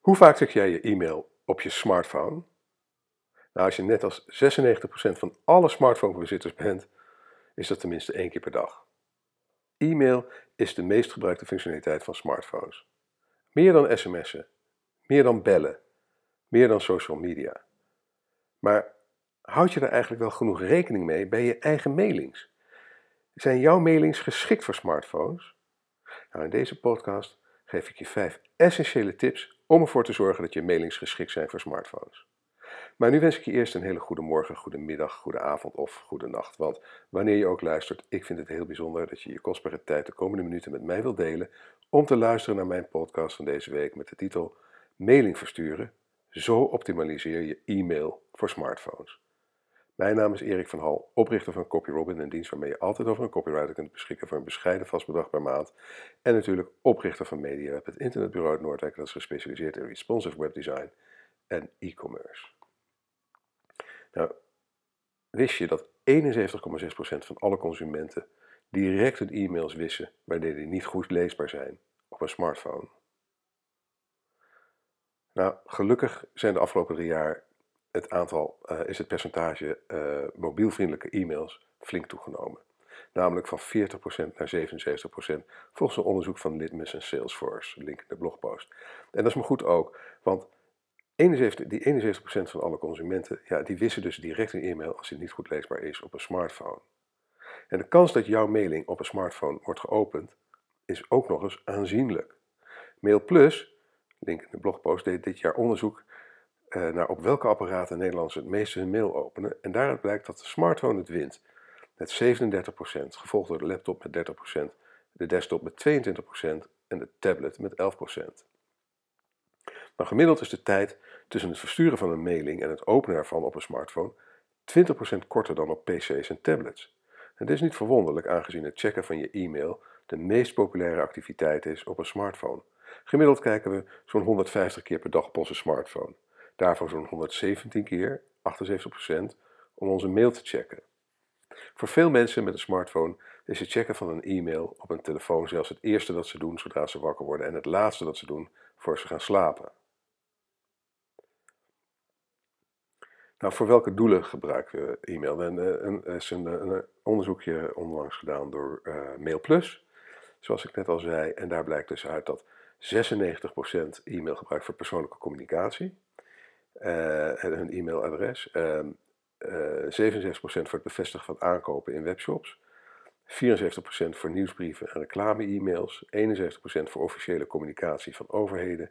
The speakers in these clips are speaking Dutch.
Hoe vaak check jij je e-mail op je smartphone? Nou, als je net als 96% van alle smartphonebezitters bent, is dat tenminste één keer per dag. E-mail is de meest gebruikte functionaliteit van smartphones. Meer dan sms'en, meer dan bellen, meer dan social media. Maar houd je er eigenlijk wel genoeg rekening mee bij je eigen mailings? Zijn jouw mailings geschikt voor smartphones? Nou, in deze podcast geef ik je vijf essentiële tips om ervoor te zorgen dat je mailings geschikt zijn voor smartphones. Maar nu wens ik je eerst een hele goede morgen, goede middag, goede avond of goede nacht. Want wanneer je ook luistert, ik vind het heel bijzonder dat je je kostbare tijd de komende minuten met mij wilt delen om te luisteren naar mijn podcast van deze week met de titel Mailing versturen. Zo optimaliseer je e-mail voor smartphones. Mijn naam is Erik van Hal, oprichter van CopyRobin, een dienst waarmee je altijd over een copywriter kunt beschikken voor een bescheiden vast bedrag per maand. En natuurlijk oprichter van MediaWeb, het internetbureau uit Noordwijk dat is gespecialiseerd in responsive webdesign en e-commerce. Nou, wist je dat 71,6% van alle consumenten direct hun e-mails wissen wanneer die niet goed leesbaar zijn op een smartphone? Nou, gelukkig zijn de afgelopen drie jaar het aantal, uh, is het percentage uh, mobielvriendelijke e-mails flink toegenomen. Namelijk van 40% naar 77% volgens een onderzoek van Litmus en Salesforce, link in de blogpost. En dat is maar goed ook, want 71, die 71% van alle consumenten, ja, die wissen dus direct een e-mail als die niet goed leesbaar is op een smartphone. En de kans dat jouw mailing op een smartphone wordt geopend, is ook nog eens aanzienlijk. MailPlus, link in de blogpost, deed dit jaar onderzoek naar op welke apparaten Nederlanders het meeste hun mail openen. En daaruit blijkt dat de smartphone het wint met 37%, gevolgd door de laptop met 30%, de desktop met 22% en de tablet met 11%. Maar gemiddeld is de tijd tussen het versturen van een mailing en het openen ervan op een smartphone 20% korter dan op PC's en tablets. En dit is niet verwonderlijk aangezien het checken van je e-mail de meest populaire activiteit is op een smartphone. Gemiddeld kijken we zo'n 150 keer per dag op onze smartphone. Daarvoor zo'n 117 keer, 78%, om onze mail te checken. Voor veel mensen met een smartphone is het checken van een e-mail op een telefoon zelfs het eerste dat ze doen zodra ze wakker worden en het laatste dat ze doen voor ze gaan slapen. Nou, voor welke doelen gebruiken we e-mail? En, uh, er is een, een, onderzoekje onlangs gedaan door uh, MailPlus, zoals ik net al zei. En daar blijkt dus uit dat 96% e-mail gebruikt voor persoonlijke communicatie. En hun e-mailadres. Uh, 67% voor het bevestigen van aankopen in webshops. 74% voor nieuwsbrieven en reclame-e-mails. 71% voor officiële communicatie van overheden. 68%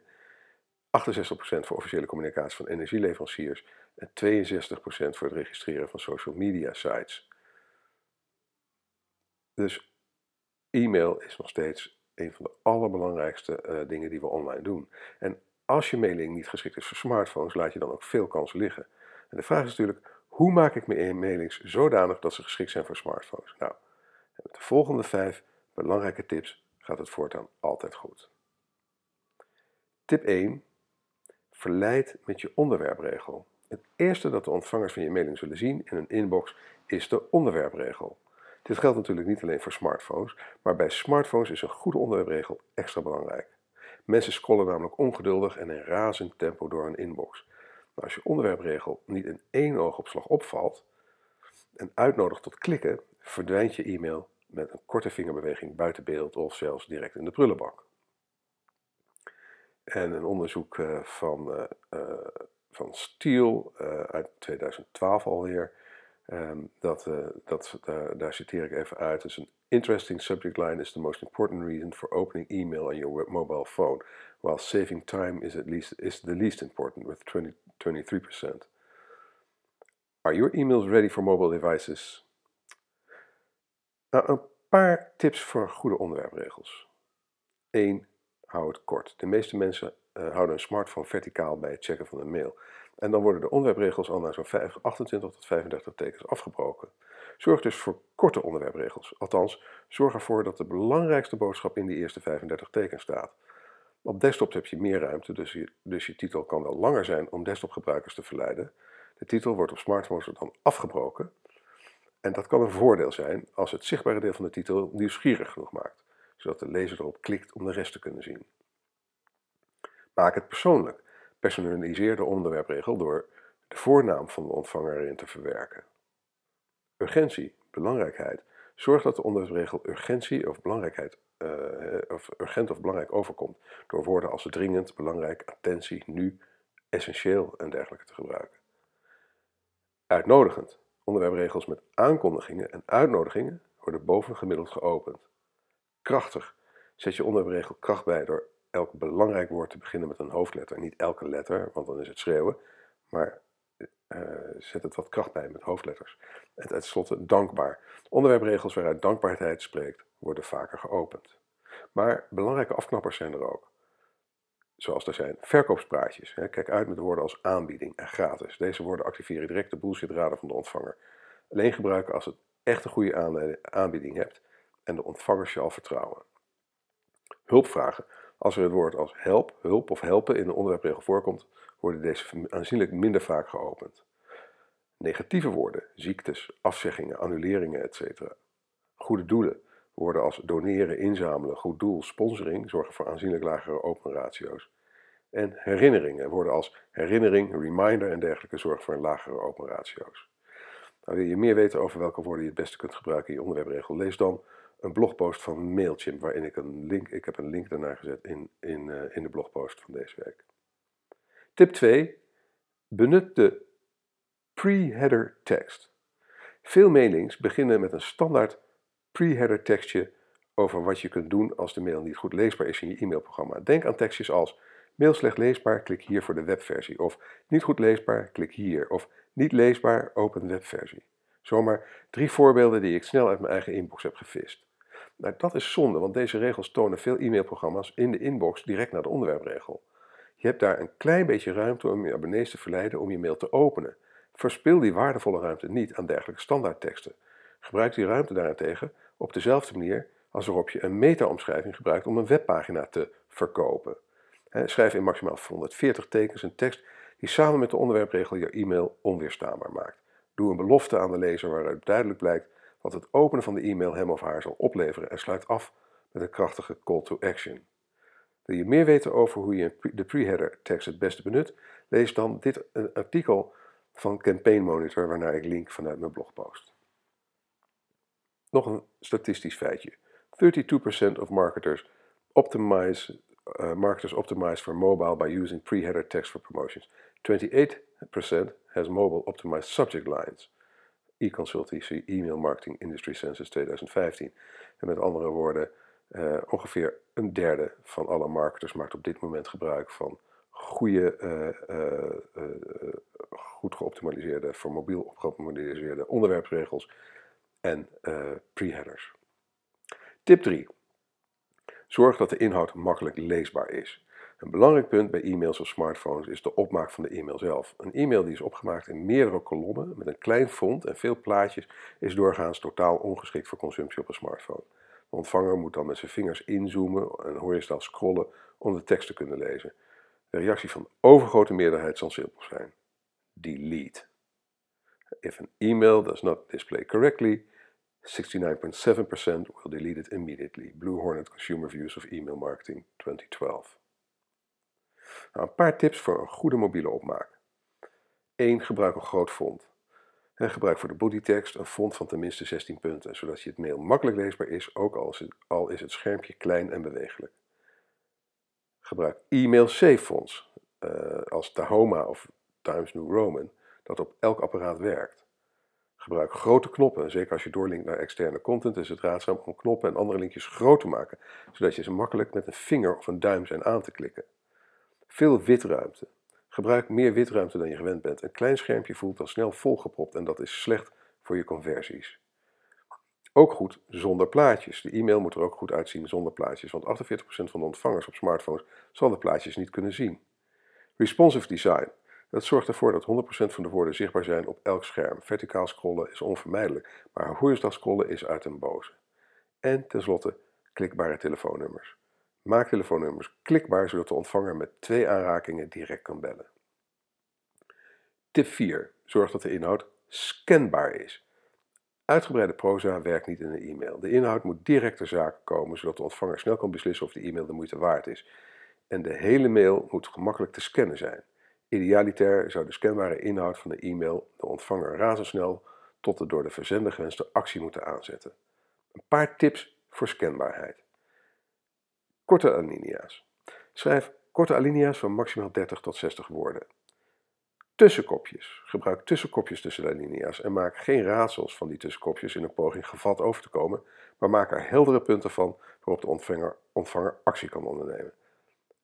voor officiële communicatie van energieleveranciers en 62% voor het registreren van social media sites. Dus e-mail is nog steeds een van de allerbelangrijkste uh, dingen die we online doen. En als je mailing niet geschikt is voor smartphones, laat je dan ook veel kansen liggen. En de vraag is natuurlijk, hoe maak ik mijn mailings zodanig dat ze geschikt zijn voor smartphones? Nou, met de volgende vijf belangrijke tips gaat het voortaan altijd goed. Tip 1. Verleid met je onderwerpregel. Het eerste dat de ontvangers van je mailing zullen zien in hun inbox is de onderwerpregel. Dit geldt natuurlijk niet alleen voor smartphones, maar bij smartphones is een goede onderwerpregel extra belangrijk. Mensen scrollen namelijk ongeduldig en in razend tempo door hun inbox. Maar als je onderwerpregel niet in één oogopslag opvalt en uitnodigt tot klikken, verdwijnt je e-mail met een korte vingerbeweging buiten beeld of zelfs direct in de prullenbak. En een onderzoek uh, van uh, van Steele uit 2012 alweer. Um, dat, uh, dat, daar, daar citeer ik even uit. Is een interesting subject line is the most important reason for opening email on your mobile phone, while saving time is, at least, is the least important with 20, 23%. Are your emails ready for mobile devices? Nou, een paar tips voor goede onderwerpregels. 1. Hou het kort. De meeste mensen uh, houden een smartphone verticaal bij het checken van een mail. En dan worden de onderwerpregels al na zo'n 28 tot 35 tekens afgebroken. Zorg dus voor korte onderwerpregels. Althans, zorg ervoor dat de belangrijkste boodschap in die eerste 35 tekens staat. Op desktops heb je meer ruimte, dus je, dus je titel kan wel langer zijn om desktopgebruikers te verleiden. De titel wordt op smartphones dan afgebroken. En dat kan een voordeel zijn als het zichtbare deel van de titel nieuwsgierig genoeg maakt, zodat de lezer erop klikt om de rest te kunnen zien. Maak het persoonlijk. Personaliseer de onderwerpregel door de voornaam van de ontvanger erin te verwerken. Urgentie, belangrijkheid. Zorg dat de onderwerpregel urgentie of belangrijkheid uh, of urgent of belangrijk overkomt door woorden als dringend, belangrijk, attentie, nu, essentieel en dergelijke te gebruiken. Uitnodigend. Onderwerpregels met aankondigingen en uitnodigingen worden bovengemiddeld geopend. Krachtig. Zet je onderwerpregel kracht bij door elk belangrijk woord te beginnen met een hoofdletter. Niet elke letter, want dan is het schreeuwen, maar uh, zet het wat kracht bij met hoofdletters. En tenslotte dankbaar. Onderwerpregels waaruit dankbaarheid spreekt, worden vaker geopend. Maar belangrijke afknappers zijn er ook. Zoals er zijn verkoopspraatjes. Kijk uit met woorden als aanbieding en gratis. Deze woorden activeren direct de bullshitraden van de ontvanger. Alleen gebruiken als het echt een goede aanbieding hebt en de ontvangers je al vertrouwen. Hulpvragen. Als er het woord als help, hulp of helpen in de onderwerpregel voorkomt, worden deze aanzienlijk minder vaak geopend. Negatieve woorden, ziektes, afzeggingen, annuleringen, etc. Goede doelen, woorden als doneren, inzamelen, goed doel, sponsoring zorgen voor aanzienlijk lagere open ratio's. En herinneringen, woorden als herinnering, reminder en dergelijke zorgen voor lagere open ratio's. Nou, wil je meer weten over welke woorden je het beste kunt gebruiken in je onderwerpregel, lees dan een blogpost van Mailchimp, waarin ik een link, ik heb een link daarnaar gezet in, in, uh, in de blogpost van deze week. Tip 2. Benut de pre-header tekst. Veel mailings beginnen met een standaard pre-header tekstje over wat je kunt doen als de mail niet goed leesbaar is in je e-mailprogramma. Denk aan tekstjes als mail slecht leesbaar, klik hier voor de webversie. Of niet goed leesbaar, klik hier. Of niet leesbaar, open webversie. Zomaar drie voorbeelden die ik snel uit mijn eigen inbox heb gevist. Nou, dat is zonde, want deze regels tonen veel e-mailprogramma's in de inbox direct naar de onderwerpregel. Je hebt daar een klein beetje ruimte om je abonnees te verleiden om je mail te openen. Verspil die waardevolle ruimte niet aan dergelijke standaardteksten. Gebruik die ruimte daarentegen op dezelfde manier als waarop je een meta-omschrijving gebruikt om een webpagina te verkopen. Schrijf in maximaal 140 tekens een tekst die samen met de onderwerpregel je e-mail onweerstaanbaar maakt. Doe een belofte aan de lezer waaruit duidelijk blijkt wat het openen van de e-mail hem of haar zal opleveren en sluit af met een krachtige call to action. Wil je meer weten over hoe je de pre-header tekst het beste benut? Lees dan dit artikel van Campaign Monitor waarnaar ik link vanuit mijn blogpost. Nog een statistisch feitje. 32% of marketers optimize, uh, marketers optimize for mobile by using pre-header text for promotions. 28% has mobile optimized subject lines. E-consultancy Email Marketing Industry Census 2015. En met andere woorden, uh, ongeveer een derde van alle marketers maakt op dit moment gebruik van goede, uh, goed geoptimaliseerde, voor mobiel geoptimaliseerde onderwerpsregels en pre-headers. Tip 3. Zorg dat de inhoud makkelijk leesbaar is. Een belangrijk punt bij e-mails of smartphones is de opmaak van de e-mail zelf. Een e-mail die is opgemaakt in meerdere kolommen met een klein font en veel plaatjes is doorgaans totaal ongeschikt voor consumptie op een smartphone. De ontvanger moet dan met zijn vingers inzoomen en horizontaal scrollen om de tekst te kunnen lezen. De reactie van de overgrote meerderheid zal simpel zijn. Delete. If an email does not display correctly, 69.7% will delete it immediately. Blue Hornet Consumer Views of Email Marketing 2012. Nou, een paar tips voor een goede mobiele opmaak. 1. Gebruik een groot font. En gebruik voor de bodytext een font van tenminste 16 punten, zodat je het mail makkelijk leesbaar is, ook al is het, al is het schermpje klein en bewegelijk. Gebruik e-mail safe fonts, uh, als Tahoma of Times New Roman, dat op elk apparaat werkt. Gebruik grote knoppen, zeker als je doorlinkt naar externe content is het raadzaam om knoppen en andere linkjes groot te maken, zodat je ze makkelijk met een vinger of een duim zijn aan te klikken. Veel witruimte. Gebruik meer witruimte dan je gewend bent. Een klein schermpje voelt al snel volgepropt en dat is slecht voor je conversies. Ook goed zonder plaatjes. De e-mail moet er ook goed uitzien zonder plaatjes, want 48% van de ontvangers op smartphones zal de plaatjes niet kunnen zien. Responsive design. Dat zorgt ervoor dat 100% van de woorden zichtbaar zijn op elk scherm. Verticaal scrollen is onvermijdelijk, maar horizontaal scrollen is uit een boze. En tenslotte klikbare telefoonnummers. Maak telefoonnummers klikbaar zodat de ontvanger met twee aanrakingen direct kan bellen. Tip 4. Zorg dat de inhoud scanbaar is. Uitgebreide proza werkt niet in een e-mail. De inhoud moet direct ter zake komen zodat de ontvanger snel kan beslissen of de e-mail de moeite waard is. en de hele mail moet gemakkelijk te scannen zijn. Idealiter zou de scanbare inhoud van de e-mail de ontvanger razendsnel tot de door de verzender gewenste actie moeten aanzetten. Een paar tips voor scanbaarheid. Korte alinea's. Schrijf korte alinea's van maximaal 30 tot 60 woorden. Tussenkopjes. Gebruik tussenkopjes tussen de alinea's en maak geen raadsels van die tussenkopjes in een poging gevat over te komen, maar maak er heldere punten van waarop de ontvanger, ontvanger actie kan ondernemen.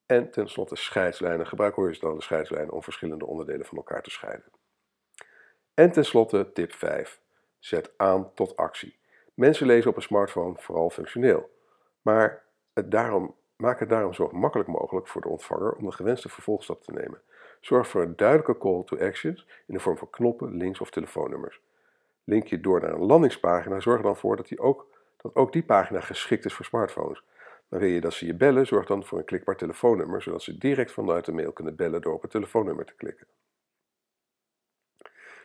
En tenslotte scheidslijnen. Gebruik horizontale scheidslijnen om verschillende onderdelen van elkaar te scheiden. En tenslotte tip 5. Zet aan tot actie. Mensen lezen op een smartphone vooral functioneel. Maar daarom, maak het daarom zo makkelijk mogelijk voor de ontvanger om de gewenste vervolgstap te nemen. Zorg voor een duidelijke call to actions in de vorm van knoppen, links of telefoonnummers. Link je door naar een landingspagina, zorg er dan voor dat, die ook, dat ook die pagina geschikt is voor smartphones. Maar wil je dat ze je bellen, zorg dan voor een klikbaar telefoonnummer, zodat ze direct vanuit de mail kunnen bellen door op het telefoonnummer te klikken.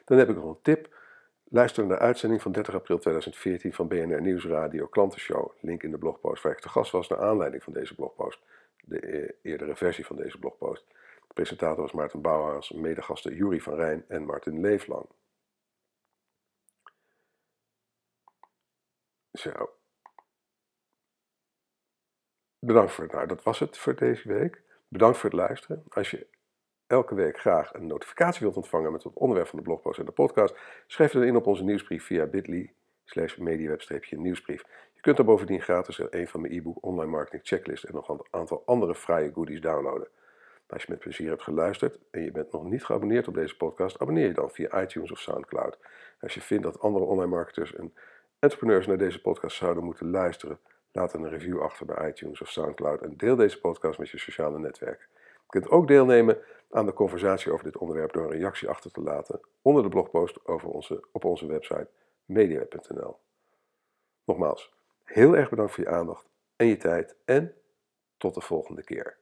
Dan heb ik nog een tip. Luister naar de uitzending van 30 april 2014 van BNR Nieuwsradio Klantenshow. Link in de blogpost waar ik te gast was naar aanleiding van deze blogpost. De e-, eerdere versie van deze blogpost. De presentator was Maarten Bouwhaas, medegasten Jury van Rijn en Martin Leeflang. Zo. Bedankt voor het. Nou, dat was het voor deze week. Bedankt voor het luisteren. Als je elke week graag een notificatie wilt ontvangen met het onderwerp van de blogpost en de podcast, schrijf het in op onze nieuwsbrief via bit.ly slash mediaweb-nieuwsbrief. Je kunt er bovendien gratis een van mijn e-book Online Marketing Checklist en nog een aantal andere fraaie goodies downloaden. Als je met plezier hebt geluisterd en je bent nog niet geabonneerd op deze podcast, abonneer je dan via iTunes of SoundCloud. Als je vindt dat andere online marketers en entrepreneurs naar deze podcast zouden moeten luisteren, laat een review achter bij iTunes of SoundCloud en deel deze podcast met je sociale netwerken. Kunt ook deelnemen aan de conversatie over dit onderwerp door een reactie achter te laten onder de blogpost over onze, op onze website media.nl. Nogmaals, heel erg bedankt voor je aandacht en je tijd en tot de volgende keer.